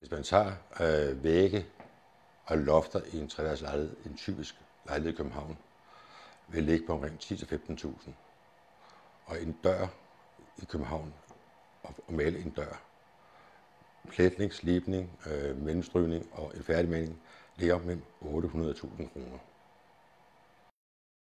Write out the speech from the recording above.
Hvis man tager øh, vægge og lofter i en treværelseslejlighed, en typisk lejlighed i København, vil ligge på omkring 10-15.000. Og en dør i København, og, og male en dør, plætning, slibning, øh, mellemstrygning og en færdigmaling, ligger mellem 800.000 kroner.